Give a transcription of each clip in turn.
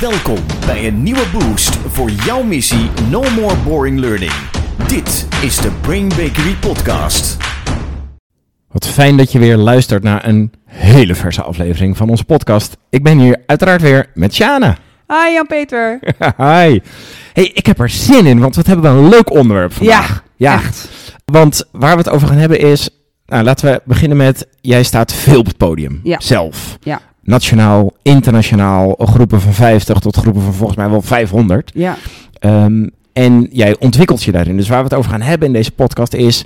Welkom bij een nieuwe boost voor jouw missie No More Boring Learning. Dit is de Brain Bakery Podcast. Wat fijn dat je weer luistert naar een hele verse aflevering van onze podcast. Ik ben hier uiteraard weer met Sjana. Hi Jan-Peter. Hi. Hey, ik heb er zin in, want wat hebben we een leuk onderwerp vandaag. Ja, echt. Want waar we het over gaan hebben is... Nou, laten we beginnen met... Jij staat veel op het podium. Ja. Zelf. Ja. Nationaal, internationaal, groepen van 50 tot groepen van volgens mij wel 500. Ja, Ehm, en jij ontwikkelt je daarin. Dus waar we het over gaan hebben in deze podcast is...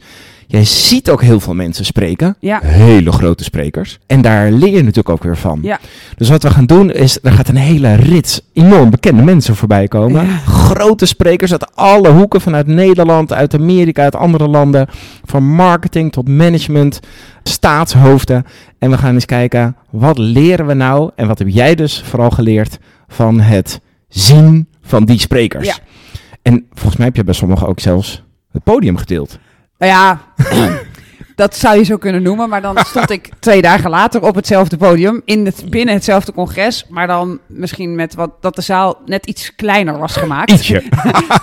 Jij ziet ook heel veel mensen spreken. ja, Hele grote sprekers. En daar leer je natuurlijk ook weer van. ja. Dus wat we gaan doen is, er gaat een hele rits enorm bekende mensen voorbij komen. Ja. Grote sprekers uit alle hoeken, vanuit Nederland, uit Amerika, uit andere landen. Van marketing tot management, staatshoofden. En we gaan eens kijken, wat leren we nou? En wat heb jij dus vooral geleerd van het zien van die sprekers? Ja. En volgens mij heb je bij sommigen ook zelfs het podium gedeeld. Nou ja, dat zou je zo kunnen noemen. Maar dan stond ik twee dagen later op hetzelfde podium. In het, binnen hetzelfde congres. Maar dan misschien met wat dat de zaal net iets kleiner was gemaakt. Ietsje.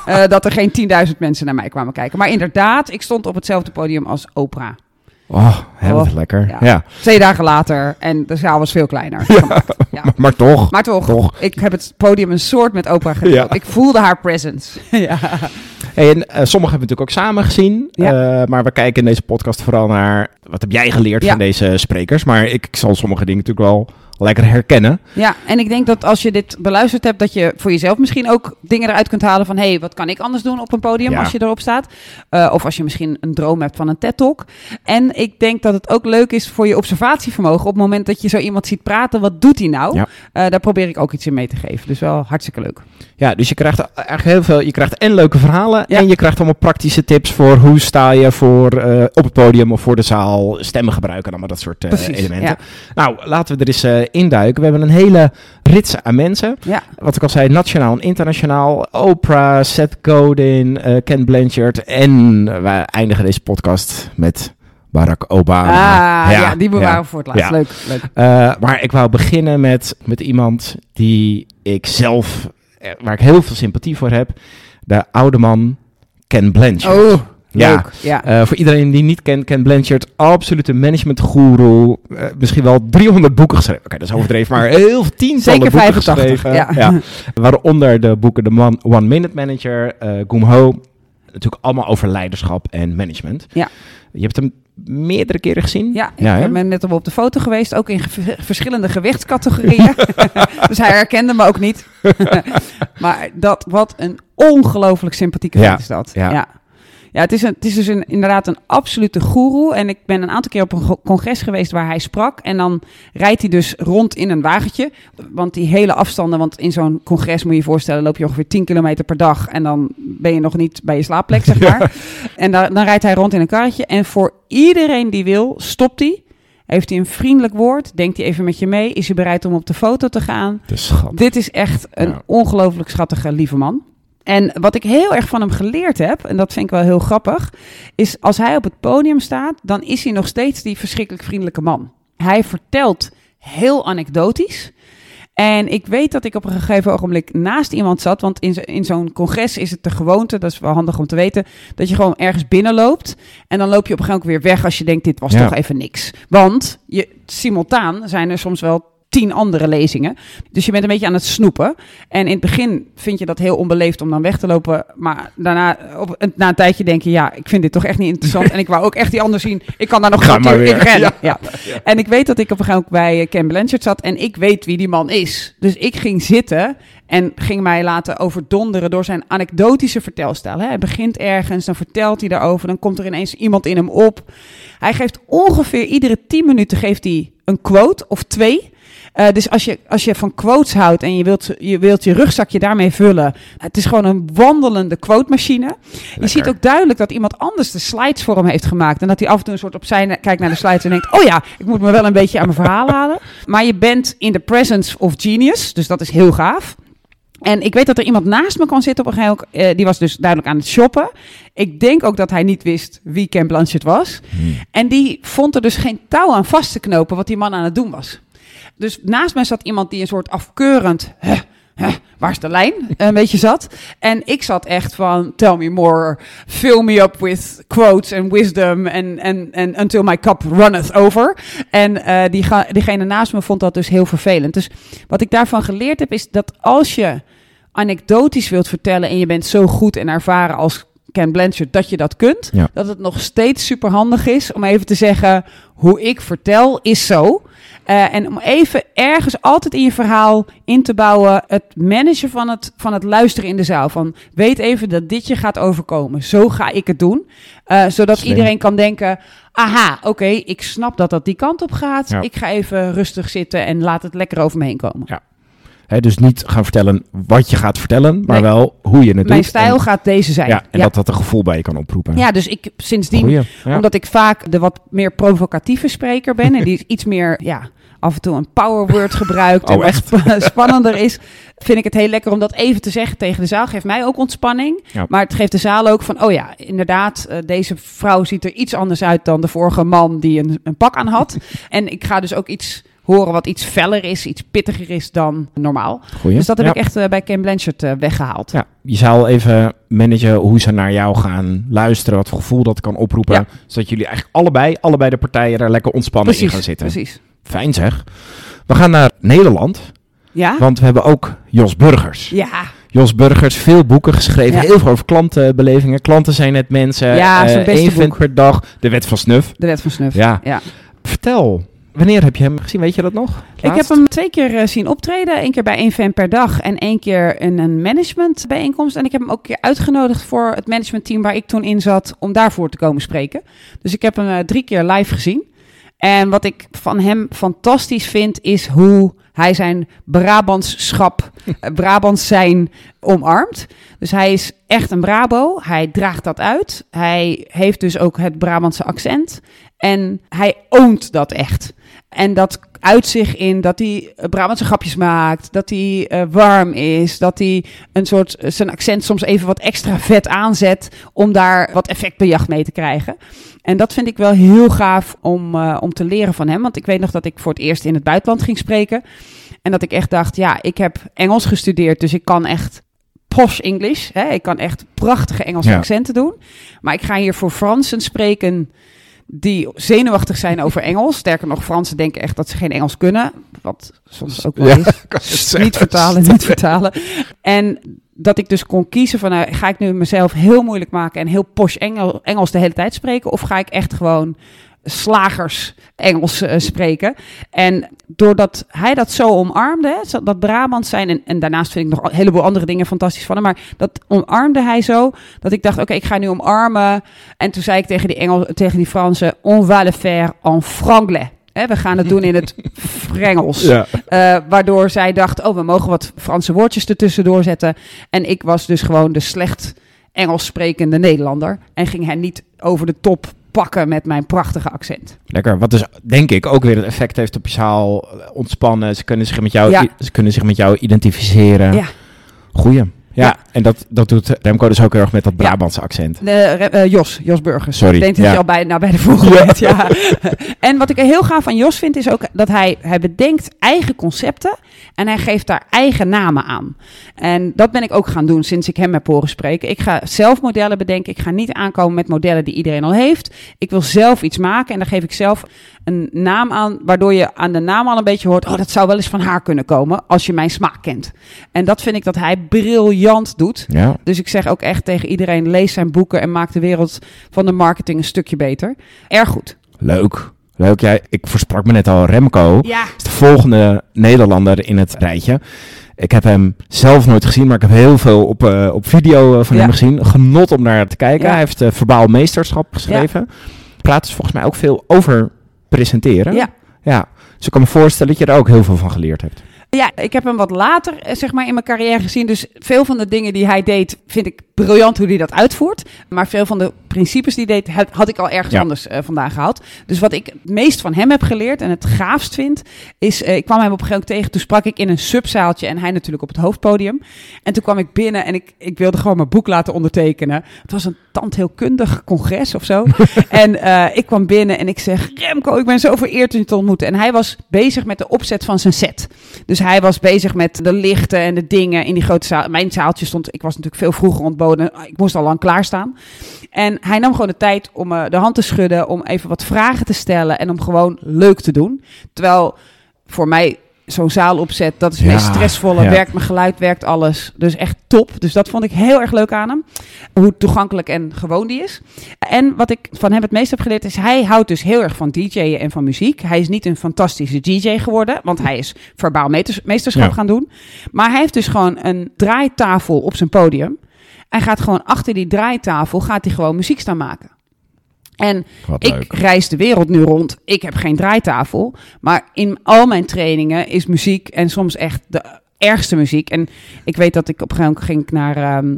Eh, dat er geen 10.000 mensen naar mij kwamen kijken. Maar inderdaad, ik stond op hetzelfde podium als Oprah. Oh, wat Oh, lekker. ja. Ja. Twee dagen later. En de zaal was veel kleiner. Ja. Maar, toch. Maar toch, Toch. ik heb het podium een soort met Oprah gedeeld. Ik voelde haar presence. ja. Hey, en, eh, sommigen hebben we natuurlijk ook samen gezien. Eh, maar we kijken in deze podcast vooral naar wat heb jij geleerd van deze sprekers. Maar ik, ik zal sommige dingen natuurlijk wel lekker herkennen. Ja, en ik denk dat als je dit beluisterd hebt, dat je voor jezelf misschien ook dingen eruit kunt halen van hé, hey, wat kan ik anders doen op een podium Ja. als je erop staat? Eh, of als je misschien een droom hebt van een TED-talk. En ik denk dat het ook leuk is voor je observatievermogen op het moment dat je zo iemand ziet praten, wat doet hij nou? Ja. Eh, daar probeer ik ook iets in mee te geven. Dus wel hartstikke leuk. Ja, dus je krijgt eigenlijk heel veel. Je krijgt en leuke verhalen. Ja. En je krijgt allemaal praktische tips voor hoe sta je voor eh, op het podium of voor de zaal. Stemmen gebruiken, allemaal dat soort Precies, elementen. Nou, laten we er eens induiken. We hebben een hele rits aan mensen. Ja, Wat ik al zei, nationaal en internationaal. Oprah, Seth Godin, eh, Ken Blanchard. En we eindigen deze podcast met Barack Obama. ah, ja, die bewaren ja. voor het laatst. Ja. Leuk, leuk. Eh, maar ik wou beginnen met, met iemand die ik zelf, eh, waar ik heel veel sympathie voor heb. De oude man Ken Blanchard. Oh. Leuk. Ja. Eh, voor iedereen die niet kent, Ken Blanchard, absolute managementgoeroe. Eh, misschien wel 300 boeken geschreven. Oké, dat is overdreven, maar heel veel tientallen Zeker boeken 85, geschreven. ja. Waaronder de boeken The Man- One Minute Manager, eh Goom Ho. Natuurlijk allemaal over leiderschap en management. Ja. Je hebt hem meerdere keren gezien. Ja, ik Ja, ben net op de foto geweest, ook in ge- verschillende gewichtscategorieën. dus hij herkende me ook niet. maar dat, wat een ongelooflijk sympathieke Ja, vent is dat. ja. Ja, het, is een, het is dus een, inderdaad een absolute goeroe. En ik ben een aantal keer op een congres geweest waar hij sprak. En dan rijdt hij dus rond in een wagentje. Want die hele afstanden, want in zo'n congres moet je je voorstellen, loop je ongeveer 10 kilometer per dag. En dan ben je nog niet bij je slaapplek, zeg maar. En daar, dan rijdt hij rond in een karretje. En voor iedereen die wil, stopt hij. Heeft hij een vriendelijk woord? Denkt hij even met je mee? Is hij bereid om op de foto te gaan? Dit is echt een Ja. ongelooflijk schattige lieve man. En wat ik heel erg van hem geleerd heb, en dat vind ik wel heel grappig, is als hij op het podium staat, dan is hij nog steeds die verschrikkelijk vriendelijke man. Hij vertelt heel anekdotisch. En ik weet dat ik op een gegeven ogenblik naast iemand zat. Want in, zo- in zo'n congres is het de gewoonte, dat is wel handig om te weten, dat je gewoon ergens binnenloopt. En dan loop je op een gegeven moment weer weg als je denkt, dit was Ja. toch even niks. Want je, simultaan zijn er soms wel tien andere lezingen. Dus je bent een beetje aan het snoepen. En in het begin vind je dat heel onbeleefd om dan weg te lopen. Maar daarna, op, na een tijdje denk je, ja, ik vind dit toch echt niet interessant. en ik wou ook echt die ander zien. Ik kan daar nog keer in rennen. Ja. En ik weet dat ik op een gegeven moment bij eh, Ken Blanchard zat. En ik weet wie die man is. Dus ik ging zitten en ging mij laten overdonderen door zijn anekdotische vertelstijl. hè. Hij begint ergens, dan vertelt hij daarover. Dan komt er ineens iemand in hem op. Hij geeft ongeveer iedere tien minuten geeft hij een quote of twee. Eh, dus als je, als je van quotes houdt en je wilt, je wilt je rugzakje daarmee vullen. Het is gewoon een wandelende quote-machine. Je ziet ook duidelijk dat iemand anders de slides voor hem heeft gemaakt. En dat hij af en toe een soort opzij kijkt naar de slides en denkt: Oh ja, ik moet me wel een beetje aan mijn verhaal halen. Maar je bent in the presence of genius. Dus dat is heel gaaf. En ik weet dat er iemand naast me kon zitten op een gegeven moment. eh, die was dus duidelijk aan het shoppen. Ik denk ook dat hij niet wist wie Ken Blanchett was. En die vond er dus geen touw aan vast te knopen wat die man aan het doen was. Dus naast mij zat iemand die een soort afkeurend... "Huh, "Huh, waar is de lijn? Een beetje zat. En ik zat echt van, tell me more, fill me up with quotes and wisdom and, and, and until my cup runneth over. En eh, die diegene naast me vond dat dus heel vervelend. Dus wat ik daarvan geleerd heb, is dat als je anekdotisch wilt vertellen en je bent zo goed en ervaren als Ken Blanchard dat je dat kunt, Ja. dat het nog steeds super handig is om even te zeggen hoe ik vertel is zo. Eh, en om even ergens altijd in je verhaal in te bouwen het managen van het, van het luisteren in de zaal. Van weet even dat dit je gaat overkomen. Zo ga ik het doen. Eh, zodat Slim. iedereen kan denken, aha, oké, ik snap dat dat die kant op gaat. Ja. Ik ga even rustig zitten en laat het lekker over me heen komen. Ja. Dus niet gaan vertellen wat je gaat vertellen, maar Nee. wel hoe je het doet. Mijn stijl En, gaat deze zijn. ja, en ja. dat dat een gevoel bij je kan oproepen. ja, dus ik sindsdien Goeie. Ja. Omdat ik vaak de wat meer provocatieve spreker ben. en die iets meer, ja, af en toe een powerword gebruikt. en Oh, wat echt? sp- spannender is. Vind ik het heel lekker om dat even te zeggen tegen de zaal. Geeft mij ook ontspanning. Ja. Maar het geeft de zaal ook van, oh ja, inderdaad, eh, deze vrouw ziet er iets anders uit dan de vorige man die een, een pak aan had. en ik ga dus ook iets horen wat iets feller is, iets pittiger is dan normaal. Goeie. Dus dat heb Ja. ik echt eh, bij Ken Blanchard eh, weggehaald. Ja, je zou even managen hoe ze naar jou gaan luisteren, wat voor gevoel dat kan oproepen. Ja. Zodat jullie eigenlijk allebei, allebei de partijen daar lekker ontspannen in gaan zitten. precies. Fijn zeg. We gaan naar Nederland, Ja? want we hebben ook Jos Burgers. Ja, Jos Burgers, veel boeken geschreven, Ja. heel veel over klantenbelevingen. Klanten zijn net mensen. Ja, één vent boek. per dag. De wet van snuf. de wet van snuf. Ja. ja. Vertel, wanneer heb je hem gezien? Weet je dat nog? Ik heb hem twee keer eh, zien optreden. Eén keer bij één fan per dag en één keer in een managementbijeenkomst. En ik heb hem ook een keer uitgenodigd voor het managementteam waar ik toen in zat om daarvoor te komen spreken. Dus ik heb hem eh, drie keer live gezien. En wat ik van hem fantastisch vind is hoe hij zijn Brabantschap, eh, Brabants zijn omarmt. Dus hij is echt een Brabo. Hij draagt dat uit. Hij heeft dus ook het Brabantse accent. En hij oont dat echt. En dat uit zich in dat hij eh, Brabantse grapjes maakt, dat hij eh, warm is, dat hij een soort eh, zijn accent soms even wat extra vet aanzet om daar wat effectbejacht mee te krijgen. En dat vind ik wel heel gaaf om, om te leren van hem. Want ik weet nog dat ik voor het eerst in het buitenland ging spreken. En dat ik echt dacht, ja, ik heb Engels gestudeerd, dus ik kan echt posh English. Hè? Ik kan echt prachtige Engelse Ja. accenten doen. Maar ik ga hier voor Fransen spreken die zenuwachtig zijn over Engels. Sterker nog, Fransen denken echt dat ze geen Engels kunnen. Wat soms ook wel Ja, is. Niet vertalen, niet vertalen. En dat ik dus kon kiezen van, nou, ga ik nu mezelf heel moeilijk maken en heel posh Engel, Engels de hele tijd spreken? Of ga ik echt gewoon slagers Engels eh, spreken? En doordat hij dat zo omarmde, hè, dat Brabant zijn, en, en daarnaast vind ik nog een heleboel andere dingen fantastisch van hem, maar dat omarmde hij zo, dat ik dacht, oké, ik ga nu omarmen. En toen zei ik tegen die, Engel, tegen die Fransen, on va le faire en franglais. Hè, we gaan het doen in het Frengels. Ja. Eh, waardoor zij dacht, oh, we mogen wat Franse woordjes ertussen doorzetten. En ik was dus gewoon de slecht Engels sprekende Nederlander. En ging hij niet over de top pakken met mijn prachtige accent. Lekker. Wat dus denk ik ook weer het effect heeft op je zaal. eh, Ontspannen. Ze kunnen zich met jou, Ja. ze kunnen zich met jou identificeren. Ja. Goeie. Ja, Ja. en dat, dat doet Remco dus ook heel erg met dat Brabantse accent. De, eh, Jos, Jos Burgers. Sorry, Ik denk dat ja. je al bij, nou, bij de volgende bent, ja. en wat ik er heel gaaf aan Jos vind, is ook dat hij, hij bedenkt eigen concepten en hij geeft daar eigen namen aan. En dat ben ik ook gaan doen sinds ik hem heb horen spreken. Ik ga zelf modellen bedenken. Ik ga niet aankomen met modellen die iedereen al heeft. Ik wil zelf iets maken en daar geef ik zelf een naam aan, waardoor je aan de naam al een beetje hoort, oh, dat zou wel eens van haar kunnen komen, als je mijn smaak kent. En dat vind ik dat hij briljant doet. Ja. Dus ik zeg ook echt tegen iedereen: lees zijn boeken en maak de wereld van de marketing een stukje beter. Erg goed. Leuk. Leuk. Ja, ik versprak me net al. Remco Ja. is de volgende Nederlander in het rijtje. Ik heb hem zelf nooit gezien, maar ik heb heel veel op, eh, op video eh, van Ja. hem gezien. Genot om naar te kijken. Hij heeft eh, verbaal meesterschap geschreven. Praat dus volgens mij ook veel over presenteren. Ja. ja. Dus ik kan me voorstellen dat je er ook heel veel van geleerd hebt. Ja, ik heb hem wat later eh, zeg maar in mijn carrière gezien. Dus veel van de dingen die hij deed vind ik briljant hoe hij dat uitvoert. Maar veel van de principes die deed, had- ik al ergens Ja. anders eh, vandaan gehaald. Dus wat ik het meest van hem heb geleerd en het gaafst vind, is... eh, ik kwam hem op een gegeven moment tegen, toen sprak ik in een subzaaltje en hij natuurlijk op het hoofdpodium. En toen kwam ik binnen en ik, ik wilde gewoon mijn boek laten ondertekenen. Het was een tandheelkundig congres of zo. en eh, ik kwam binnen en ik zeg, Remco, ik ben zo vereerd om je te ontmoeten. En hij was bezig met de opzet van zijn set. Dus hij was bezig met de lichten en de dingen in die grote zaal. Mijn zaaltje stond, ik was natuurlijk veel vroeger ontboden. Ik moest al lang klaarstaan. En hij nam gewoon de tijd om me de hand te schudden, om even wat vragen te stellen en om gewoon leuk te doen. Terwijl voor mij zo'n zaal opzet, dat is Ja, meest stressvolle. ja. Werkt mijn geluid, werkt alles. Dus echt top. Dus dat vond ik heel erg leuk aan hem. Hoe toegankelijk en gewoon die is. En wat ik van hem het meest heb geleerd is, hij houdt dus heel erg van DJ'en en van muziek. Hij is niet een fantastische DJ geworden, want hij is verbaal meesterschap Ja. gaan doen. Maar hij heeft dus gewoon een draaitafel op zijn podium. Hij gaat gewoon achter die draaitafel, gaat hij gewoon muziek staan maken. En ik reis de wereld nu rond. Ik heb geen draaitafel. Maar in al mijn trainingen is muziek en soms echt de ergste muziek. En ik weet dat ik op een gegeven moment ging naar ehm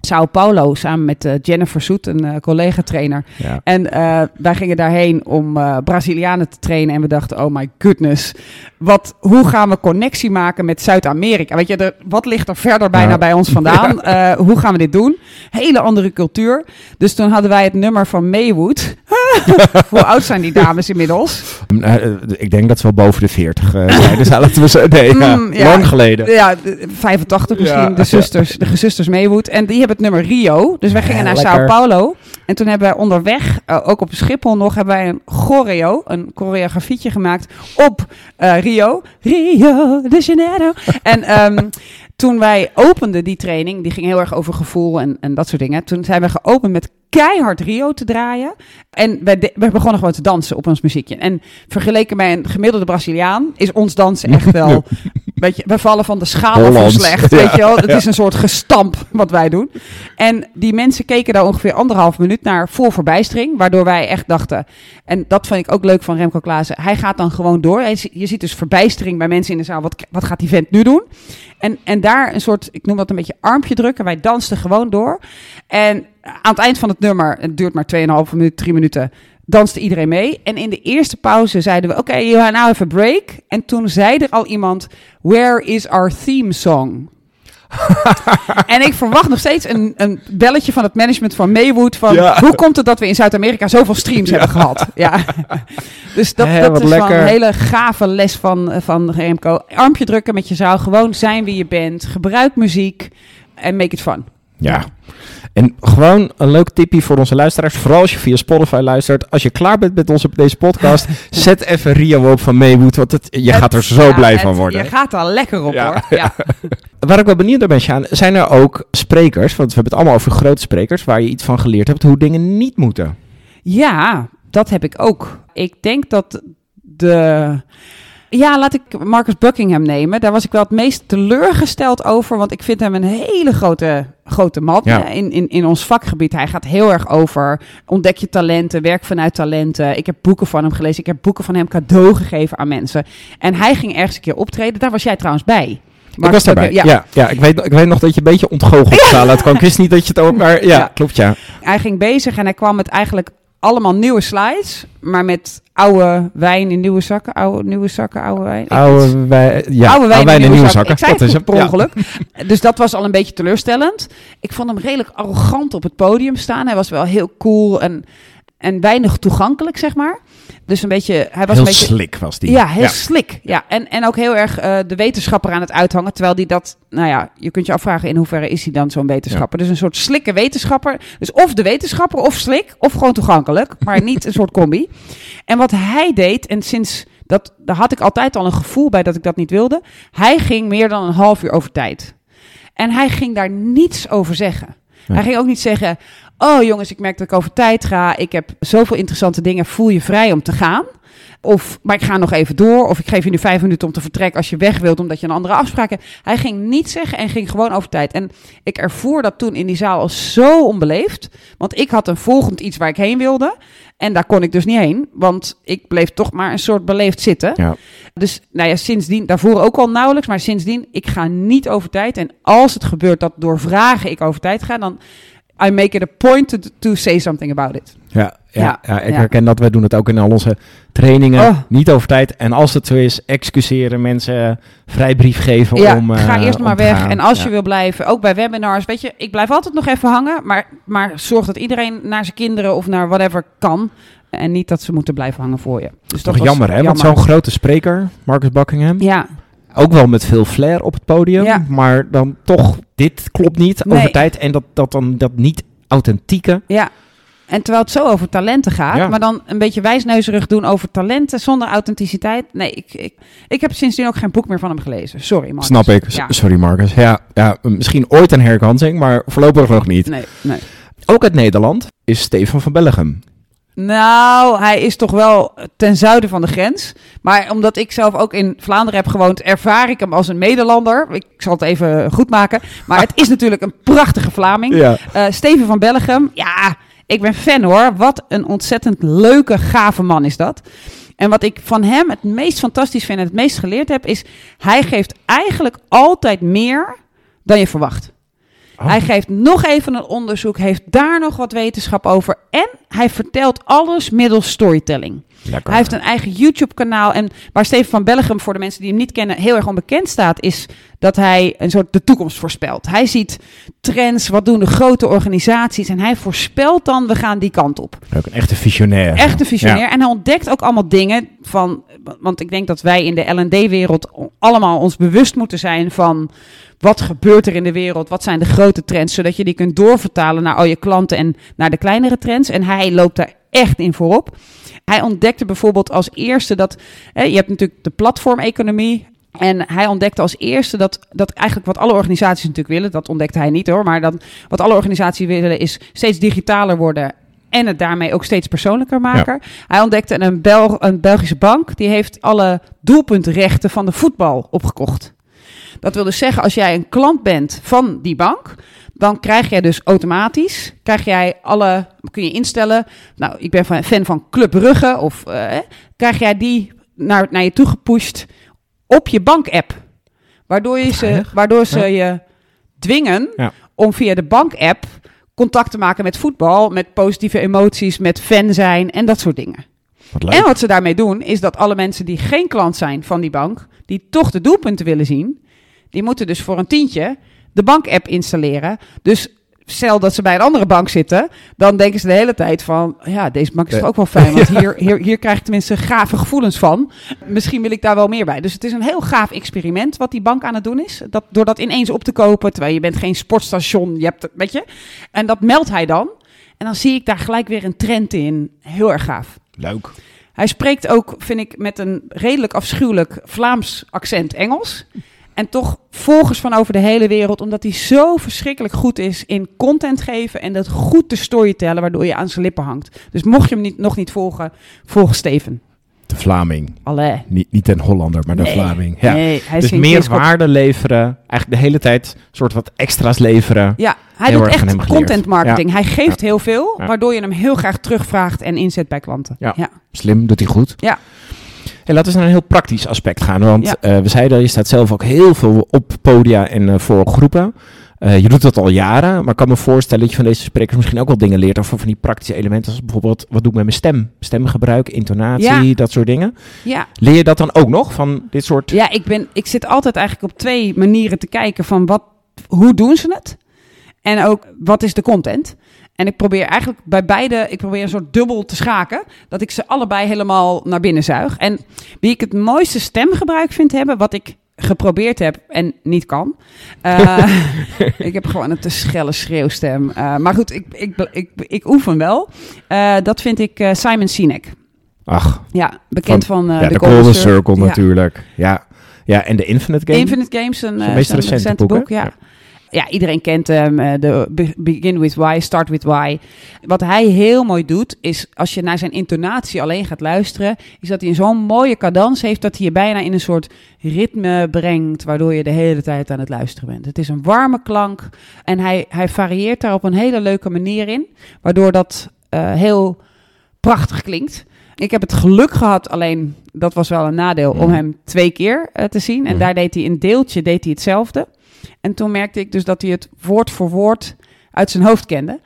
Sao Paulo samen met eh, Jennifer Soet, een eh, collega-trainer. Ja. En eh, wij gingen daarheen om Brazilianen te trainen. En we dachten, oh my goodness. Wat, hoe gaan we connectie maken met Zuid-Amerika? Weet je, er, wat ligt er verder bijna Ja. bij ons vandaan? Hoe gaan we dit doen? Hele andere cultuur. Dus toen hadden wij het nummer van Maywood. hoe oud zijn die dames inmiddels? Eh, eh, ik denk dat ze wel boven de 40 eh, zijn. Dus laten we zo. Nee, ja, Mm, ja. lang geleden. Ja, de- 85 misschien. Ja. De zusters, de gezusters Maywood. En die hebben het nummer Rio. Dus wij gingen Ja, naar lekker. Sao Paulo. En toen hebben wij onderweg, ook op Schiphol nog, hebben wij een choreo, een choreografietje gemaakt op eh, Rio. Rio de Janeiro. en ehm, toen wij openden die training, die ging heel erg over gevoel en, en dat soort dingen. Toen zijn we geopend met keihard Rio te draaien. En de- we begonnen gewoon te dansen op ons muziekje. En vergeleken bij een gemiddelde Braziliaan is ons dansen echt wel... Weet je, we vallen van de schaal voor Hollands. slecht, Ja, weet je wel. Het ja. is een soort gestamp wat wij doen. En die mensen keken daar ongeveer anderhalf minuut naar vol verbijstering. Waardoor wij echt dachten... En dat vond ik ook leuk van Remco Klaassen. Hij gaat dan gewoon door. Je ziet dus verbijstering bij mensen in de zaal. Wat, wat gaat die vent nu doen? En, en daar een soort, ik noem dat een beetje armpje drukken. Wij dansten gewoon door. En aan het eind van het nummer, het duurt maar 2,5 minuut, 3 minuten, danste iedereen mee. En in de eerste pauze zeiden we, oké, you now have a break. En toen zei er al iemand, where is our theme song? en ik verwacht nog steeds een, een belletje van het management van Maywood van Ja. hoe komt het dat we in Zuid-Amerika zoveel streams hebben gehad? Ja. Dus dat, dat is lekker. een hele gave les van, van Remco. Armpje drukken met je zaal, gewoon zijn wie je bent, gebruik muziek en make it fun. Ja. En gewoon een leuk tipje voor onze luisteraars. Vooral als je via Spotify luistert. Als je klaar bent met onze, deze podcast, zet even Rio op van Maywood. Want het, je gaat er zo Ja, blij het- van worden. Je gaat er lekker op Ja. hoor. Ja. Waar ik wel benieuwd naar ben, Sjaan, zijn er ook sprekers, want we hebben het allemaal over grote sprekers, waar je iets van geleerd hebt hoe dingen niet moeten. Ja, dat heb ik ook. Ik denk dat de. Ja, laat ik Marcus Buckingham nemen. Daar was ik wel het meest teleurgesteld over. Want ik vind hem een hele grote, grote man Ja. eh, in, in, in ons vakgebied. Hij gaat heel erg over ontdek je talenten, werk vanuit talenten. Ik heb boeken van hem gelezen. Ik heb boeken van hem cadeau gegeven aan mensen. En hij ging ergens een keer optreden. Daar was jij trouwens bij. ik was daarbij. Ja, ja, ik, weet, ik weet nog dat je een beetje ontgoocheld de zaal. Ik wist niet dat je het ook, maar ja, Ja. klopt ja. Hij ging bezig en hij kwam met eigenlijk allemaal nieuwe slides. Maar met oude wijn in nieuwe zakken. Oude, nieuwe zakken, oude wijn. Oude, wij, ja, oude wijn, in in nieuwe zakken. dat is per Ja. ongeluk. Dus dat was al een beetje teleurstellend. Ik vond hem redelijk arrogant op het podium staan. Hij was wel heel cool en, en weinig toegankelijk, zeg maar. Dus een beetje... Hij was Heel een beetje, slik was die. Ja, heel slik. Ja. En, en ook heel erg eh, de wetenschapper aan het uithangen. Terwijl die dat, nou ja, je kunt je afvragen in hoeverre is hij dan zo'n wetenschapper. Dus een soort slikke wetenschapper. Dus of de wetenschapper of slik, of gewoon toegankelijk. Maar niet een soort combi. En wat hij deed, en sinds dat, daar had ik altijd al een gevoel bij dat ik dat niet wilde. Hij ging meer dan een half uur over tijd. En hij ging daar niets over zeggen. Hij ging ook niet zeggen: Oh jongens, ik merk dat ik over tijd ga. Ik heb zoveel interessante dingen. Voel je vrij om te gaan. Of, maar ik ga nog even door. Of ik geef je nu vijf minuten om te vertrekken als je weg wilt, omdat je een andere afspraak hebt. Hij ging niet zeggen en ging gewoon over tijd. En ik ervoer dat toen in die zaal als zo onbeleefd. Want ik had een volgend iets waar ik heen wilde. En daar kon ik dus niet heen, want ik bleef toch maar een soort beleefd zitten. Ja. Dus nou ja, sindsdien, daarvoor ook al nauwelijks, maar sindsdien, ik ga niet over tijd. En als het gebeurt dat door vragen ik over tijd ga, dan I make it a point to, to say something about it. Ja, ja, ja, Ja, ik ja. herken dat. Wij doen het ook in al onze trainingen. Oh. Niet over tijd. En als het zo is, excuseren, mensen vrijbrief geven Ja, om eh, ga eerst om maar weg. gaan. En als je wil blijven, ook bij webinars, weet je, ik blijf altijd nog even hangen, maar, maar zorg dat iedereen naar zijn kinderen of naar whatever kan. En niet dat ze moeten blijven hangen voor je. Dus Toch dat was jammer, hè? Want zo'n grote spreker, Marcus Buckingham, Ja, ook wel met veel flair op het podium, Ja. maar dan toch, dit klopt niet Nee. over tijd. En dat, dat dan dat niet authentieke. ja. En terwijl het zo over talenten gaat, Ja. maar dan een beetje wijsneuzerig doen over talenten zonder authenticiteit. Nee, ik, ik, ik heb sindsdien ook geen boek meer van hem gelezen. Sorry, Marcus. Snap ik. Ja. Sorry, Marcus. Ja, ja, misschien ooit een herkansing, maar voorlopig nog niet. Nee, nee. Ook uit Nederland is Stefan van Bellegem. Nou, hij is toch wel ten zuiden van de grens. Maar omdat ik zelf ook in Vlaanderen heb gewoond, ervaar ik hem als een Nederlander. Ik zal het even goed maken. Maar het is natuurlijk een prachtige Vlaming. Ja. Eh, Steven van Bellegem, ja, ik ben fan hoor. Wat een ontzettend leuke, gave man is dat. En wat ik van hem het meest fantastisch vind en het meest geleerd heb, is hij geeft eigenlijk altijd meer dan je verwacht. Oh. Hij geeft nog even een onderzoek, heeft daar nog wat wetenschap over. En hij vertelt alles middels storytelling. Lekker. Hij heeft een eigen YouTube-kanaal. En waar Steven van Bellegem, voor de mensen die hem niet kennen, heel erg onbekend staat, is dat hij een soort de toekomst voorspelt. Hij ziet trends, wat doen de grote organisaties. En hij voorspelt dan, we gaan die kant op. Ook een echte visionair. Echt een visionair. Ja. En hij ontdekt ook allemaal dingen van. Want ik denk dat wij in de LD-wereld allemaal ons bewust moeten zijn van. Wat gebeurt er in de wereld? Wat zijn de grote trends? Zodat je die kunt doorvertalen naar al je klanten en naar de kleinere trends. En hij loopt daar echt in voorop. Hij ontdekte bijvoorbeeld als eerste dat. Hè, je hebt natuurlijk de platformeconomie. En hij ontdekte als eerste dat, dat eigenlijk wat alle organisaties natuurlijk willen, dat ontdekte hij niet hoor, maar dat wat alle organisaties willen is steeds digitaler worden en het daarmee ook steeds persoonlijker maken. Hij ontdekte een, Bel een Belgische bank, die heeft alle doelpuntrechten van de voetbal opgekocht. Dat wil dus zeggen, als jij een klant bent van die bank, dan krijg jij dus automatisch, krijg jij alle, kun je instellen, nou, ik ben fan van Club Brugge, of eh, krijg jij die naar, naar je toe gepusht op je bank-app. Waardoor, je ze, waardoor ze je dwingen Ja. om via de bank-app contact te maken met voetbal, met positieve emoties, met fan zijn en dat soort dingen. Wat. En wat ze daarmee doen, is dat alle mensen die geen klant zijn van die bank, die toch de doelpunten willen zien, die moeten dus voor een tientje de bank-app installeren. Dus stel dat ze bij een andere bank zitten, dan denken ze de hele tijd van, ja, deze bank is toch ook wel fijn, want hier, hier, hier krijg ik tenminste gave gevoelens van. Misschien wil ik daar wel meer bij. Dus het is een heel gaaf experiment wat die bank aan het doen is. Dat, door dat ineens op te kopen, terwijl je bent geen sportstation, je hebt, weet je. En dat meldt hij dan. En dan zie ik daar gelijk weer een trend in. Heel erg gaaf. Leuk. Hij spreekt ook, vind ik, met een redelijk afschuwelijk Vlaams accent Engels. En toch volgers van over de hele wereld, omdat hij zo verschrikkelijk goed is in content geven en dat goed te storytellen, waardoor je aan zijn lippen hangt. Dus mocht je hem niet, nog niet volgen, volg Steven. De Vlaming. Allee. Niet, niet een Hollander, maar de Nee. Vlaming. Ja. Nee, hij is dus meer waarde leveren. Eigenlijk de hele tijd soort wat extra's leveren. Ja, hij Heel doet echt content marketing. Hij geeft heel veel, Ja. waardoor je hem heel graag terugvraagt en inzet bij klanten. Ja. ja. Slim, doet hij goed. Ja. Hey, laten we naar een heel praktisch aspect gaan. Want Ja. eh, we zeiden, je staat zelf ook heel veel op podia en eh, voor groepen. Eh, je doet dat al jaren, maar ik kan me voorstellen dat je van deze sprekers misschien ook wel dingen leert over van die praktische elementen. Als bijvoorbeeld, wat doe ik met mijn stem? Stemgebruik, intonatie, Ja. dat soort dingen. ja. Leer je dat dan ook nog van dit soort... Ja, ik, ben, ik zit altijd eigenlijk op twee manieren te kijken van wat, hoe doen ze het? En ook wat is de content? En ik probeer eigenlijk bij beide, ik probeer een soort dubbel te schaken, dat ik ze allebei helemaal naar binnen zuig. En wie ik het mooiste stemgebruik vind hebben, wat ik geprobeerd heb en niet kan. eh, ik heb gewoon een te schelle schreeuwstem. Eh, maar goed, ik, ik, ik, ik, oefen wel. Eh, dat vind ik Simon Sinek. Ach, Ja, bekend van, eh, ja, de de Golden Circle. Circle Ja. natuurlijk. Ja. ja, en de Infinite Game. Infinite Games, een, meest zijn recente boek, hè? ja. Ja. Iedereen kent hem. eh, De Be- Begin with Why, Start with Why. Wat hij heel mooi doet, is als je naar zijn intonatie alleen gaat luisteren, is dat hij zo'n mooie cadans heeft dat hij je bijna in een soort ritme brengt, waardoor je de hele tijd aan het luisteren bent. Het is een warme klank en hij, hij varieert daar op een hele leuke manier in, waardoor dat eh, heel prachtig klinkt. Ik heb het geluk gehad, alleen dat was wel een nadeel, om Mhm. hem twee keer eh, te zien. En Mhm. daar deed hij een deeltje, deed hij hetzelfde. En toen merkte ik dus dat hij het woord voor woord uit zijn hoofd kende.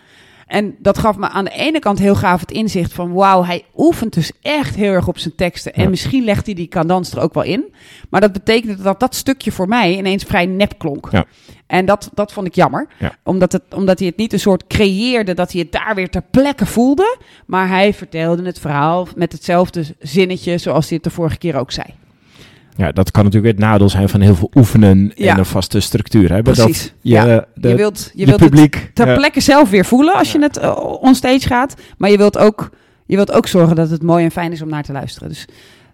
En dat gaf me aan de ene kant heel gaaf het inzicht van... wauw, hij oefent dus echt heel erg op zijn teksten. En Ja. misschien legt hij die cadans er ook wel in. Maar dat betekende dat dat stukje voor mij ineens vrij nep klonk. Ja. En dat, dat vond ik jammer. Ja. Omdat, het, omdat hij het niet een soort creëerde dat hij het daar weer ter plekke voelde. Maar hij vertelde het verhaal met hetzelfde zinnetje zoals hij het de vorige keer ook zei. Ja, dat kan natuurlijk het nadeel zijn van heel veel oefenen Ja. en een vaste structuur hebben. Precies. Dat je, Ja. de, je wilt, je je wilt het publiek... ter ja. plekke zelf weer voelen als je het uh, onstage gaat. Maar je wilt, ook, je wilt ook zorgen dat het mooi en fijn is om naar te luisteren. Dus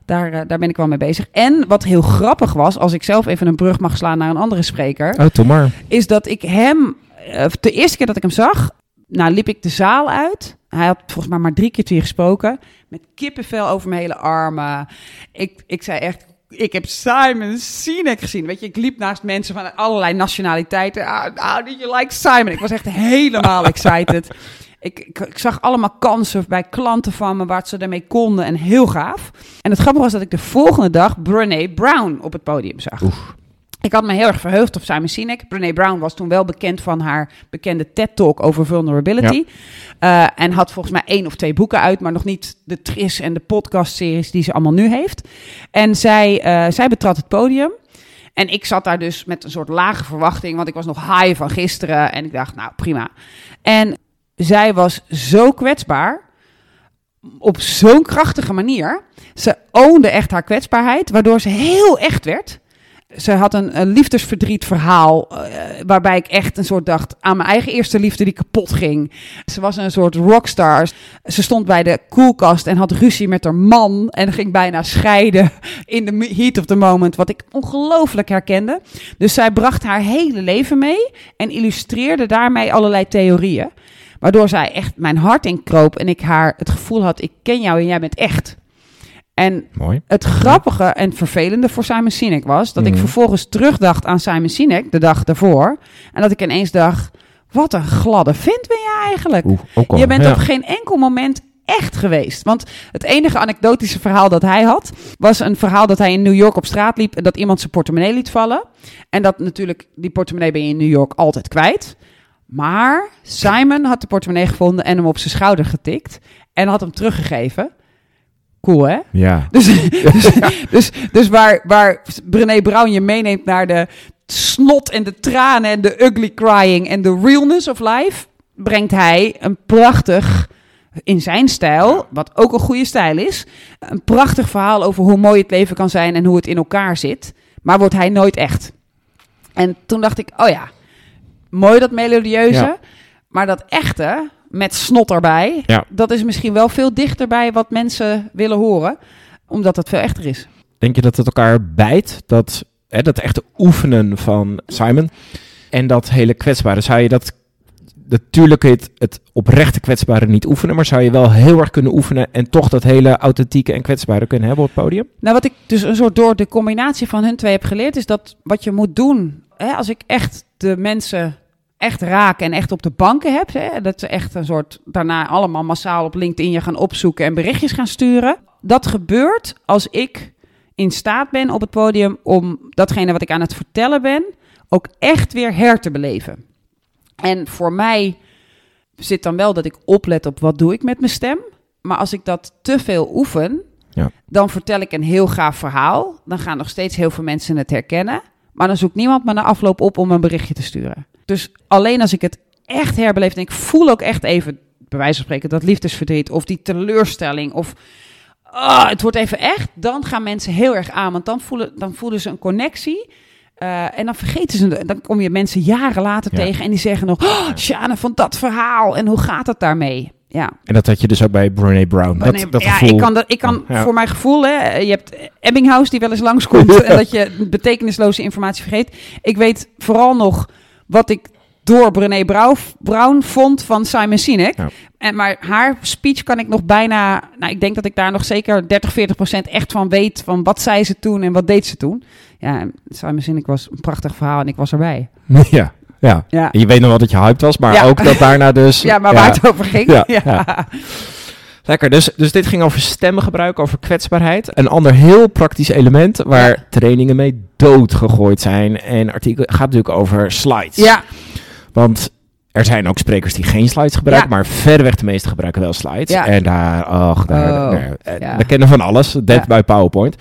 daar, eh, daar ben ik wel mee bezig. En wat heel grappig was, als ik zelf even een brug mag slaan naar een andere spreker, Oh, doe maar. is dat ik hem, eh, de eerste keer dat ik hem zag, nou liep ik de zaal uit. Hij had volgens mij maar drie keer gesproken. Met kippenvel over mijn hele armen. Ik, ik zei echt, ik heb Simon Sinek gezien. Weet je, ik liep naast mensen van allerlei nationaliteiten. Ah, How did you like Simon? Ik was echt helemaal excited. Ik, ik, ik zag allemaal kansen bij klanten van me waar ze ermee konden en heel gaaf. En het grappige was dat ik de volgende dag Brené Brown op het podium zag. Ik had me heel erg verheugd op Simon Sinek. Brené Brown was toen wel bekend van haar bekende TED-talk over vulnerability. Eh, en had volgens mij één of twee boeken uit, maar nog niet de Tris en de podcastseries die ze allemaal nu heeft. En zij, eh, zij betrad het podium. En ik zat daar dus met een soort lage verwachting, want ik was nog high van gisteren. En ik dacht, nou prima. En zij was zo kwetsbaar, op zo'n krachtige manier. Ze oonde echt haar kwetsbaarheid, waardoor ze heel echt werd. Ze had een, liefdesverdriet verhaal, eh, waarbij ik echt een soort dacht aan mijn eigen eerste liefde die kapot ging. Ze was een soort rockstar. Ze stond bij de koelkast en had ruzie met haar man en ging bijna scheiden in de heat of the moment, wat ik ongelooflijk herkende. Dus zij bracht haar hele leven mee en illustreerde daarmee allerlei theorieën. Waardoor zij echt mijn hart inkroop en ik haar het gevoel had, ik ken jou en jij bent echt. En Mooi. het grappige en vervelende voor Simon Sinek was dat ik Mhm. vervolgens terugdacht aan Simon Sinek de dag daarvoor. En dat ik ineens dacht: wat een gladde vent ben je eigenlijk. Oeh, ook al. Je bent ja. op geen enkel moment echt geweest. Want het enige anekdotische verhaal dat hij had, was een verhaal dat hij in New York op straat liep en dat iemand zijn portemonnee liet vallen. En dat natuurlijk, die portemonnee ben je in New York altijd kwijt. Maar Simon had de portemonnee gevonden en hem op zijn schouder getikt en had hem teruggegeven. Cool, hè? Ja. Dus, dus, dus, dus waar, waar Brené Brown je meeneemt naar de snot en de tranen en de ugly crying en de realness of life, brengt hij een prachtig, in zijn stijl, wat ook een goede stijl is, een prachtig verhaal over hoe mooi het leven kan zijn en hoe het in elkaar zit. Maar wordt hij nooit echt. En toen dacht ik, oh ja, mooi dat melodieuze, Ja. maar dat echte, met snot erbij, Ja. dat is misschien wel veel dichter bij wat mensen willen horen, omdat het veel echter is. Denk je dat het elkaar bijt? Dat, hè, dat echte oefenen van Simon en dat hele kwetsbare. Zou je dat... Natuurlijk kun je het, het oprechte kwetsbare niet oefenen, maar zou je wel heel erg kunnen oefenen en toch dat hele authentieke en kwetsbare kunnen hebben op het podium? Nou, wat ik dus een soort door de combinatie van hun twee heb geleerd, is dat wat je moet doen, hè, als ik echt de mensen echt raak en echt op de banken heb, hè, dat ze echt een soort daarna allemaal massaal op LinkedIn je gaan opzoeken en berichtjes gaan sturen. Dat gebeurt als ik in staat ben op het podium om datgene wat ik aan het vertellen ben, ook echt weer her te beleven. En voor mij zit dan wel dat ik oplet op wat doe ik met mijn stem. Maar als ik dat te veel oefen, Ja. dan vertel ik een heel gaaf verhaal. Dan gaan nog steeds heel veel mensen het herkennen. Maar dan zoekt niemand me na afloop op om een berichtje te sturen. Dus alleen als ik het echt herbeleef en ik voel ook echt even, bij wijze van spreken, dat liefdesverdriet of die teleurstelling of ah, het wordt even echt, dan gaan mensen heel erg aan. Want dan voelen, dan voelen ze een connectie. Eh, en dan vergeten ze, dan kom je mensen jaren later Ja. tegen en die zeggen nog, oh, Sjane van dat verhaal en hoe gaat het daarmee? Ja. En dat had je dus ook bij Brené Brown. Dat, Nee, dat ja, gevoel. ik kan, dat, ik kan Ja. voor mijn gevoel, hè, je hebt Ebbinghaus die wel eens langskomt en dat je betekenisloze informatie vergeet. Ik weet vooral nog wat ik door Brené Brown, vond van Simon Sinek. Ja. En, maar haar speech kan ik nog bijna... Nou, ik denk dat ik daar nog zeker 30, 40 procent echt van weet... van wat zei ze toen en wat deed ze toen. Ja, Simon Sinek was een prachtig verhaal en ik was erbij. Ja, ja. Ja, En je weet nog wel dat je hyped was, maar Ja. ook dat daarna dus... ja maar waar het over ging. Ja, Ja, ja. Lekker, dus, dus dit ging over stemmengebruik, over kwetsbaarheid. Een ander heel praktisch element waar Ja. trainingen mee doodgegooid zijn. En artikel gaat natuurlijk over slides. ja, Want er zijn ook sprekers die geen slides gebruiken, Ja. maar verreweg de meeste gebruiken wel slides. Ja. En daar, ach, daar, Oh, daar- eh, ja. we kennen van alles, dead Ja. bij PowerPoint.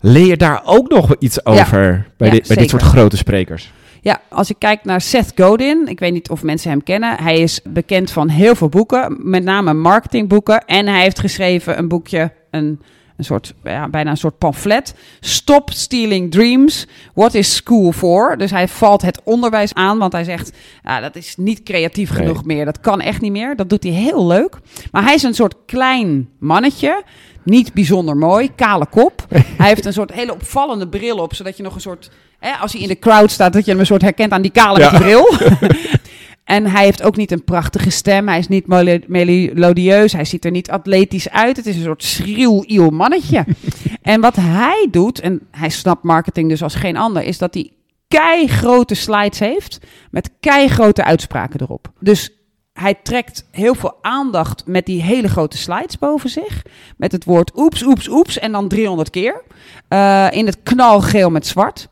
Leer je daar ook nog iets over bij, Ja, dit, bij dit soort grote sprekers? Ja, als ik kijk naar Seth Godin, ik weet niet of mensen hem kennen. Hij is bekend van heel veel boeken, met name marketingboeken. En hij heeft geschreven een boekje, een, een soort, ja, bijna een soort pamflet. Stop stealing dreams. What is school for? Dus hij valt het onderwijs aan, want hij zegt, ja, dat is niet creatief Nee. genoeg meer. Dat kan echt niet meer. Dat doet hij heel leuk. Maar hij is een soort klein mannetje. Niet bijzonder mooi, kale kop. Hij heeft een soort hele opvallende bril op, zodat je nog een soort... Hè, als hij in de crowd staat, dat je hem een soort herkent aan die kale Ja. met die bril. en hij heeft ook niet een prachtige stem. Hij is niet melo- melodieus. Hij ziet er niet atletisch uit. Het is een soort schriel, iel mannetje. en wat hij doet, en hij snapt marketing dus als geen ander, is dat hij kei grote slides heeft met kei grote uitspraken erop. Dus hij trekt heel veel aandacht met die hele grote slides boven zich. Met het woord oeps, oeps, oeps en dan 300 keer. Eh, in het knalgeel met zwart.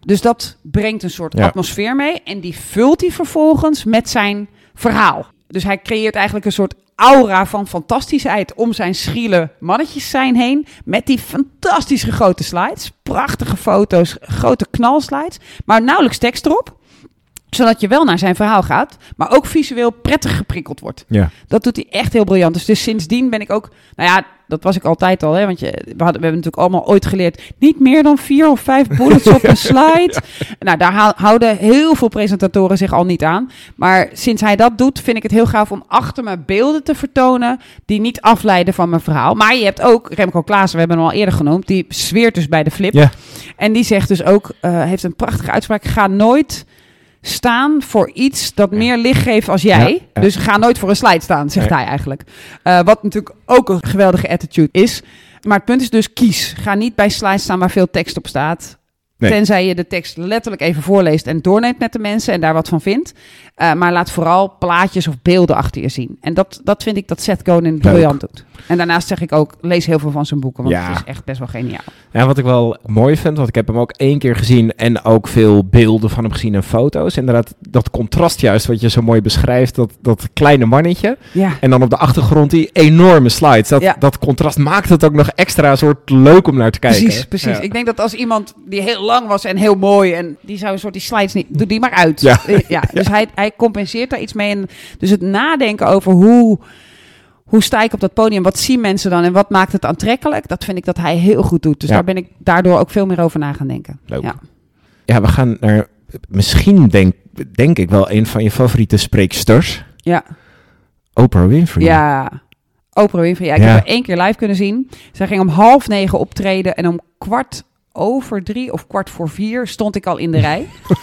Dus dat brengt een soort Ja. atmosfeer mee. En die vult hij vervolgens met zijn verhaal. Dus hij creëert eigenlijk een soort aura van fantastischheid om zijn schriele mannetjes zijn heen. Met die fantastische grote slides. Prachtige foto's, grote knalslides. Maar nauwelijks tekst erop zodat je wel naar zijn verhaal gaat, maar ook visueel prettig geprikkeld wordt. Ja. Dat doet hij echt heel briljant. Dus, dus sindsdien ben ik ook, nou ja, dat was ik altijd al, hè, want je, we, hadden, we hebben natuurlijk allemaal ooit geleerd, niet meer dan vier of vijf bullets op een slide. Nou, daar hou- houden heel veel presentatoren zich al niet aan. Maar sinds hij dat doet, vind ik het heel gaaf om achter me beelden te vertonen die niet afleiden van mijn verhaal. Maar je hebt ook Remco Klaassen, we hebben hem al eerder genoemd, die zweert dus bij de flip. Ja. En die zegt dus ook, eh, heeft een prachtige uitspraak, ga nooit staan voor iets dat meer licht geeft als jij. Ja, ja. Dus ga nooit voor een slide staan, zegt hij eigenlijk. Eh, wat natuurlijk ook een geweldige attitude is. Maar het punt is dus kies. Ga niet bij slides staan waar veel tekst op staat. Nee. Tenzij je de tekst letterlijk even voorleest en doorneemt met de mensen en daar wat van vindt. Eh, maar laat vooral plaatjes of beelden achter je zien. En dat, dat vind ik dat Seth Godin briljant doet. En daarnaast zeg ik ook, lees heel veel van zijn boeken, want Ja. het is echt best wel geniaal. Ja, wat ik wel mooi vind, want ik heb hem ook één keer gezien en ook veel beelden van hem gezien en foto's. Inderdaad, dat contrast juist wat je zo mooi beschrijft, dat, dat kleine mannetje. Ja, En dan op de achtergrond die enorme slides. Dat, Ja. dat contrast maakt het ook nog extra soort leuk om naar te kijken. Precies, precies. Ik denk dat als iemand die heel lang was en heel mooi en die zou een soort die slides niet, doe die maar uit. Ja. Eh, ja dus Hij, hij compenseert daar iets mee. En dus het nadenken over hoe, hoe sta ik op dat podium, wat zien mensen dan en wat maakt het aantrekkelijk, dat vind ik dat hij heel goed doet. Dus Ja. daar ben ik daardoor ook veel meer over na gaan denken. Leuk. Ja. Ja, we gaan naar misschien denk, denk ik wel een van je favoriete spreeksters. Ja. Oprah Winfrey. Ja, Oprah Winfrey. Ja, ik Ja. heb haar één keer live kunnen zien. Zij ging om half negen optreden en om kwart over drie of kwart voor vier stond ik al in de rij.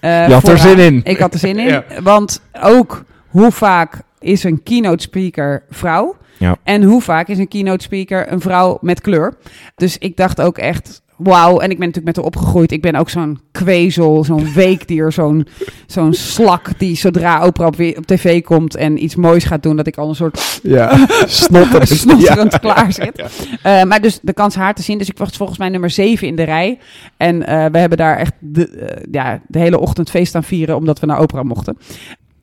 Eh, Je had er zin in. Ik had er zin in. Ja. Want ook hoe vaak is een keynote speaker vrouw? Ja. En hoe vaak is een keynote speaker een vrouw met kleur? Dus ik dacht ook echt, wauw. En ik ben natuurlijk met haar opgegroeid. Ik ben ook zo'n kwezel, zo'n weekdier, zo'n zo'n slak die zodra Oprah op, op tv komt en iets moois gaat doen, dat ik al een soort Ja, snotterend. snotterend Ja. klaar zit. Eh, maar dus de kans haar te zien. Dus ik was volgens mij nummer 7 in de rij. En eh, we hebben daar echt de, eh, ja, de hele ochtend feest aan vieren, omdat we naar opera mochten.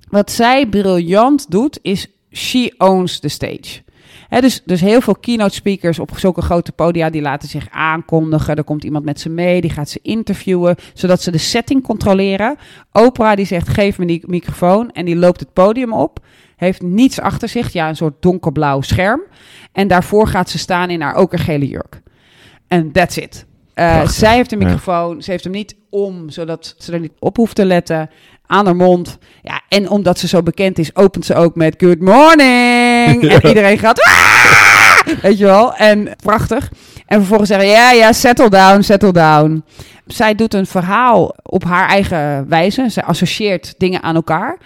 Wat zij briljant doet, is she owns the stage. Dus, dus heel veel keynote speakers op zulke grote podia, die laten zich aankondigen. Er komt iemand met ze mee, die gaat ze interviewen, zodat ze de setting controleren. Oprah die zegt, geef me die microfoon en die loopt het podium op. Heeft niets achter zich, ja, een soort donkerblauw scherm. En daarvoor gaat ze staan in haar okergele jurk. En that's it. Eh, zij heeft een Ja. microfoon, ze heeft hem niet om, zodat ze er niet op hoeft te letten. Aan haar mond. Ja, en omdat ze zo bekend is, opent ze ook met good morning. En iedereen gaat... "Ah!" Weet je wel? En prachtig. En vervolgens zeggen, ja, ja, settle down, settle down. Zij doet een verhaal op haar eigen wijze. Ze associeert dingen aan elkaar.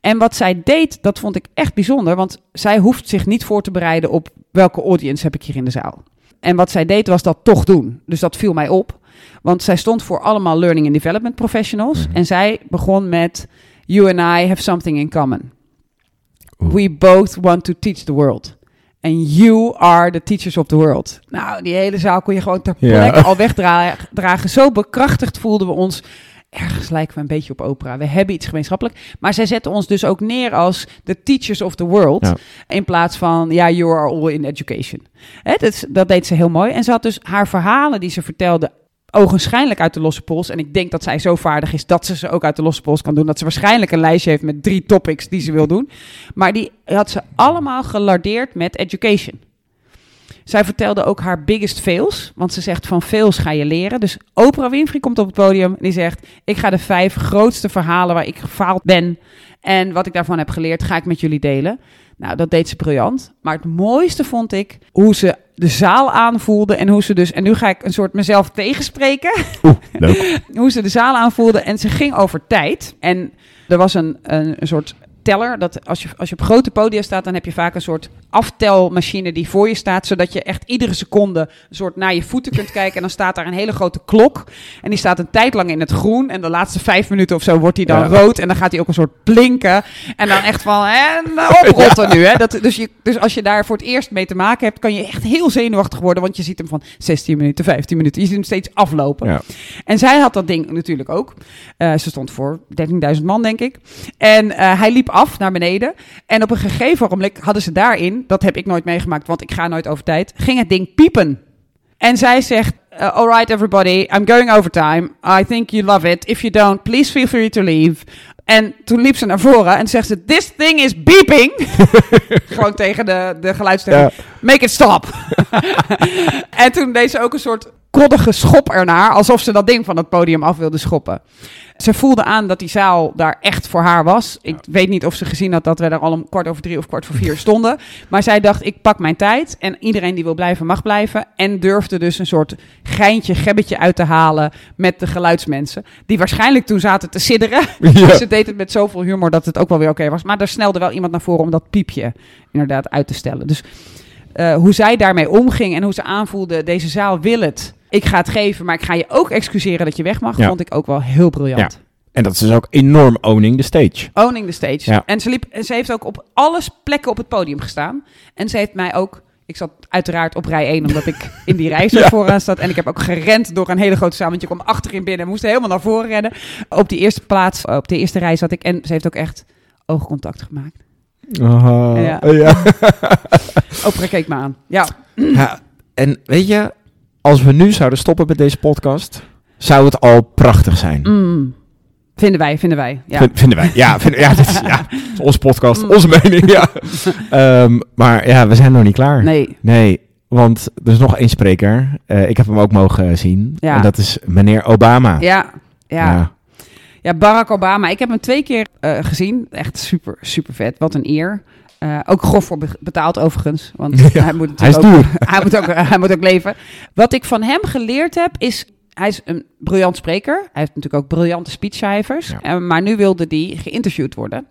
En wat zij deed, dat vond ik echt bijzonder. Want zij hoeft zich niet voor te bereiden op welke audience heb ik hier in de zaal. En wat zij deed, was dat toch doen. Dus dat viel mij op. Want zij stond voor allemaal learning and development professionals. Mhm. En zij begon met, you and I have something in common. Oeh. We both want to teach the world. And you are the teachers of the world. Nou, die hele zaal kon je gewoon ter Ja. plekke al wegdragen. Zo bekrachtigd voelden we ons. Ergens lijken we een beetje op opera. We hebben iets gemeenschappelijk. Maar zij zetten ons dus ook neer als de teachers of the world. Ja. In plaats van, ja, you are all in education. Hè, dat, dat deed ze heel mooi. En ze had dus haar verhalen die ze vertelde ogenschijnlijk uit de losse pols. En ik denk dat zij zo vaardig is dat ze ze ook uit de losse pols kan doen. Dat ze waarschijnlijk een lijstje heeft met drie topics die ze wil doen. Maar die had ze allemaal gelardeerd met education. Zij vertelde ook haar biggest fails. Want ze zegt van fails ga je leren. Dus Oprah Winfrey komt op het podium en die zegt... ik ga de vijf grootste verhalen waar ik gefaald ben... en wat ik daarvan heb geleerd, ga ik met jullie delen. Nou, dat deed ze briljant. Maar het mooiste vond ik hoe ze de zaal aanvoelde... en hoe ze dus... en nu ga ik een soort mezelf tegenspreken... Oeh, leuk. hoe ze de zaal aanvoelde. En ze ging over tijd. En er was een, een, een soort teller. Dat als je, als je op grote podia staat, dan heb je vaak een soort aftelmachine die voor je staat. Zodat je echt iedere seconde een soort naar je voeten kunt kijken. En dan staat daar een hele grote klok. En die staat een tijd lang in het groen. En de laatste vijf minuten of zo wordt die dan Ja. rood. En dan gaat hij ook een soort blinken. En dan echt van, en oprotten nu. Hè? Dat, dus, je, dus als je daar voor het eerst mee te maken hebt, kan je echt heel zenuwachtig worden. Want je ziet hem van 16 minuten, 15 minuten. Je ziet hem steeds aflopen. Ja. En zij had dat ding natuurlijk ook. Eh, ze stond voor 13.000 man, denk ik. En eh, hij liep af naar beneden. En op een gegeven ogenblik hadden ze daarin, dat heb ik nooit meegemaakt, want ik ga nooit over tijd, ging het ding piepen. En zij zegt, uh, all right everybody, I'm going over time. I think you love it. If you don't, please feel free to leave. En toen liep ze naar voren en zegt ze, this thing is beeping. Gewoon tegen de, de geluidstechniek. Make it stop. en toen deed ze ook een soort koddige schop ernaar, alsof ze dat ding van het podium af wilde schoppen. Ze voelde aan dat die zaal daar echt voor haar was. Ik weet niet of ze gezien had dat we daar al om kwart over drie of kwart voor vier stonden. Maar zij dacht, ik pak mijn tijd. En iedereen die wil blijven, mag blijven. En durfde dus een soort geintje, gebbetje uit te halen met de geluidsmensen. Die waarschijnlijk toen zaten te sidderen. Ja. Ze deed het met zoveel humor dat het ook wel weer oké was. Maar er snelde wel iemand naar voren om dat piepje inderdaad uit te stellen. Dus eh, hoe zij daarmee omging en hoe ze aanvoelde, deze zaal wil het. Ik ga het geven, maar ik ga je ook excuseren dat je weg mag. Ja. Vond ik ook wel heel briljant. En dat is dus ook enorm owning the stage. Owning the stage. Ja. En ze, liep, en ze heeft ook op alle plekken op het podium gestaan. En ze heeft mij ook... Ik zat uiteraard op rij 1, omdat ik in die rij zo Ja. vooraan zat. En ik heb ook gerend door een hele grote zaal. Want je kwam achterin binnen en moest helemaal naar voren rennen. Op die eerste plaats, op de eerste rij zat ik. En ze heeft ook echt oogcontact gemaakt. Aha. Ja. ja. Oprah keek me aan. Ja, Ja, en weet je, als we nu zouden stoppen met deze podcast, zou het al prachtig zijn. Mm. vinden wij, vinden wij. Ja. Vind- vinden wij. Ja, vinden, ja, dit is, ja, is onze podcast, Mm. onze mening. Ja. Ehm, maar ja, we zijn nog niet klaar. Nee, Nee, want er is nog één spreker. Eh, ik heb hem ook mogen zien. Ja. En dat is meneer Obama. ja, ja. Ja. Ja, Barack Obama. Ik heb hem twee keer eh, gezien. Echt super, super vet. Wat een eer. Eh, ook grof voor be- betaald overigens. Want Ja, hij, moet hij is duur. ook, hij, moet ook, hij moet ook leven. Wat ik van hem geleerd heb is... Hij is een briljant spreker. Hij heeft natuurlijk ook briljante speechschrijvers. Ja. Eh, maar nu wilde hij geïnterviewd worden.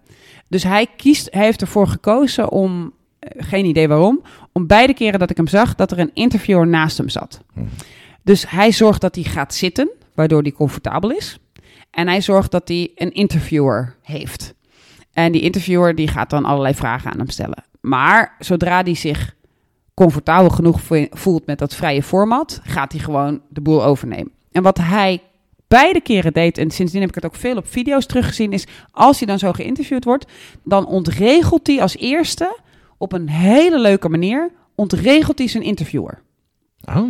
Dus hij, kiest, hij heeft ervoor gekozen om... eh, geen idee waarom. Om beide keren dat ik hem zag... dat er een interviewer naast hem zat. Hm. Dus hij zorgt dat hij gaat zitten... waardoor hij comfortabel is. En hij zorgt dat hij een interviewer heeft. En die interviewer die gaat dan allerlei vragen aan hem stellen. Maar zodra hij zich comfortabel genoeg vo- voelt met dat vrije format, gaat hij gewoon de boel overnemen. En wat hij beide keren deed, en sindsdien heb ik het ook veel op video's teruggezien, is als hij dan zo geïnterviewd wordt, dan ontregelt hij als eerste op een hele leuke manier, ontregelt hij zijn interviewer. Oh,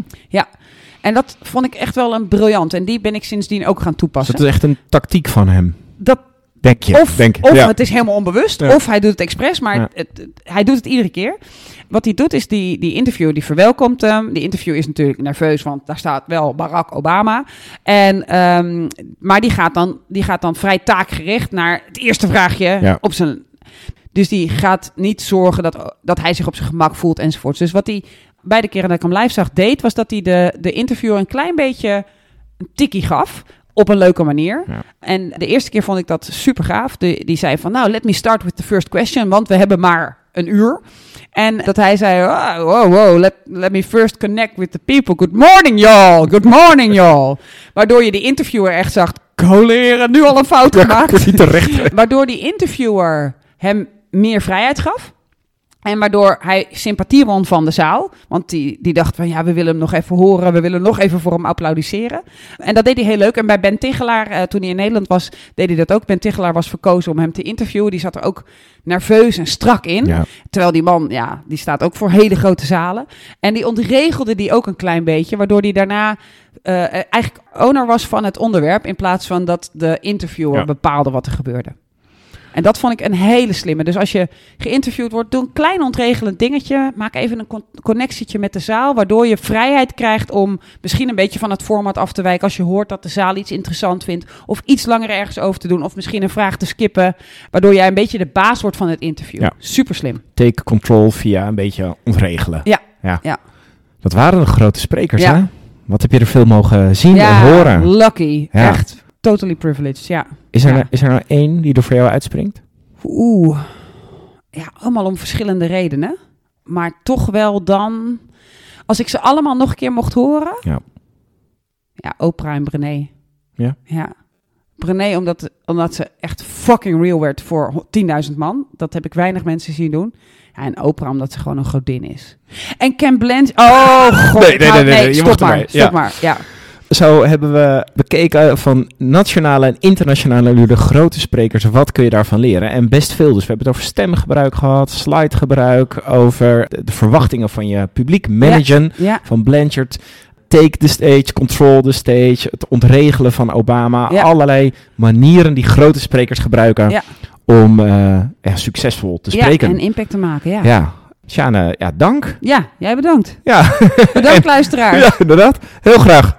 En dat vond ik echt wel een briljant. En die ben ik sindsdien ook gaan dus toepassen. dat is echt een tactiek van hem. Dat Denk je? Of, denk, of ja. het is helemaal onbewust, Ja. of hij doet het expres, maar Ja. het, het- hij doet het iedere keer. Wat hij doet is die, die interview, die verwelkomt hem. Die interview is natuurlijk nerveus, want daar staat wel Barack Obama. En, ehm, maar die gaat, dan, die gaat dan vrij taakgericht naar het eerste vraagje op zijn... Dus die gaat niet zorgen dat, dat hij zich op zijn gemak voelt enzovoorts. Dus wat hij beide keren dat ik hem live zag deed, was dat hij de, de interviewer een klein beetje een tikkie gaf. Op een leuke manier. Ja. En de eerste keer vond ik dat super gaaf. De, die zei van, nou, let me start with the first question, want we hebben maar een uur. En dat hij zei, oh, wow, wow, let, let me first connect with the people. Good morning, y'all. Good morning, y'all. Waardoor je die interviewer echt zag, coleren, nu al een fout gemaakt. Terecht. Waardoor die interviewer hem meer vrijheid gaf. En waardoor hij sympathie won van de zaal. Want die, die dacht van ja, we willen hem nog even horen. We willen nog even voor hem applaudisseren. En dat deed hij heel leuk. En bij Ben Tichelaar, eh, toen hij in Nederland was, deed hij dat ook. Ben Tichelaar was verkozen om hem te interviewen. Die zat er ook nerveus en strak in. Ja. Terwijl die man, ja, die staat ook voor hele grote zalen. En die ontregelde die ook een klein beetje. Waardoor die daarna eh, eigenlijk owner was van het onderwerp. In plaats van dat de interviewer Ja. bepaalde wat er gebeurde. En dat vond ik een hele slimme. Dus als je geïnterviewd wordt, doe een klein ontregelend dingetje. Maak even een con- connectietje met de zaal. Waardoor je vrijheid krijgt om misschien een beetje van het format af te wijken. Als je hoort dat de zaal iets interessant vindt. Of iets langer ergens over te doen. Of misschien een vraag te skippen. Waardoor jij een beetje de baas wordt van het interview. Ja. Super slim. Take control via een beetje ontregelen. Ja. ja. Ja. Dat waren de grote sprekers, Ja. hè? Wat heb je er veel mogen zien en horen? lucky. Echt totally privileged. Ja. Is er, Ja. is er nou één die er voor jou uitspringt? Oeh. Ja, allemaal om verschillende redenen. Maar toch wel dan... Als ik ze allemaal nog een keer mocht horen... Ja. Ja, Oprah en Brené. Ja? Ja. Brené, omdat, omdat ze echt fucking real werd voor ho- 10.000 man. Dat heb ik weinig mensen zien doen. Ja, en Oprah, omdat ze gewoon een godin is. En Ken Blanchett... Oh, god. Nee, nee, nee, nee, je stop mocht maar. erbij. Stop Ja. maar, ja. Zo hebben we bekeken van nationale en internationale de grote sprekers. Wat kun je daarvan leren? En best veel. Dus we hebben het over stemgebruik gehad, slidegebruik, over de, verwachtingen van je publiek, managen Ja, van Blanchard. Take the stage, control the stage, het ontregelen van Obama. Ja. Allerlei manieren die grote sprekers gebruiken om eh, succesvol te ja, spreken. en impact te maken, ja. Ja, Sjane, ja, dank. Ja, jij bedankt. Ja. Bedankt, luisteraar. ja, inderdaad. Heel graag.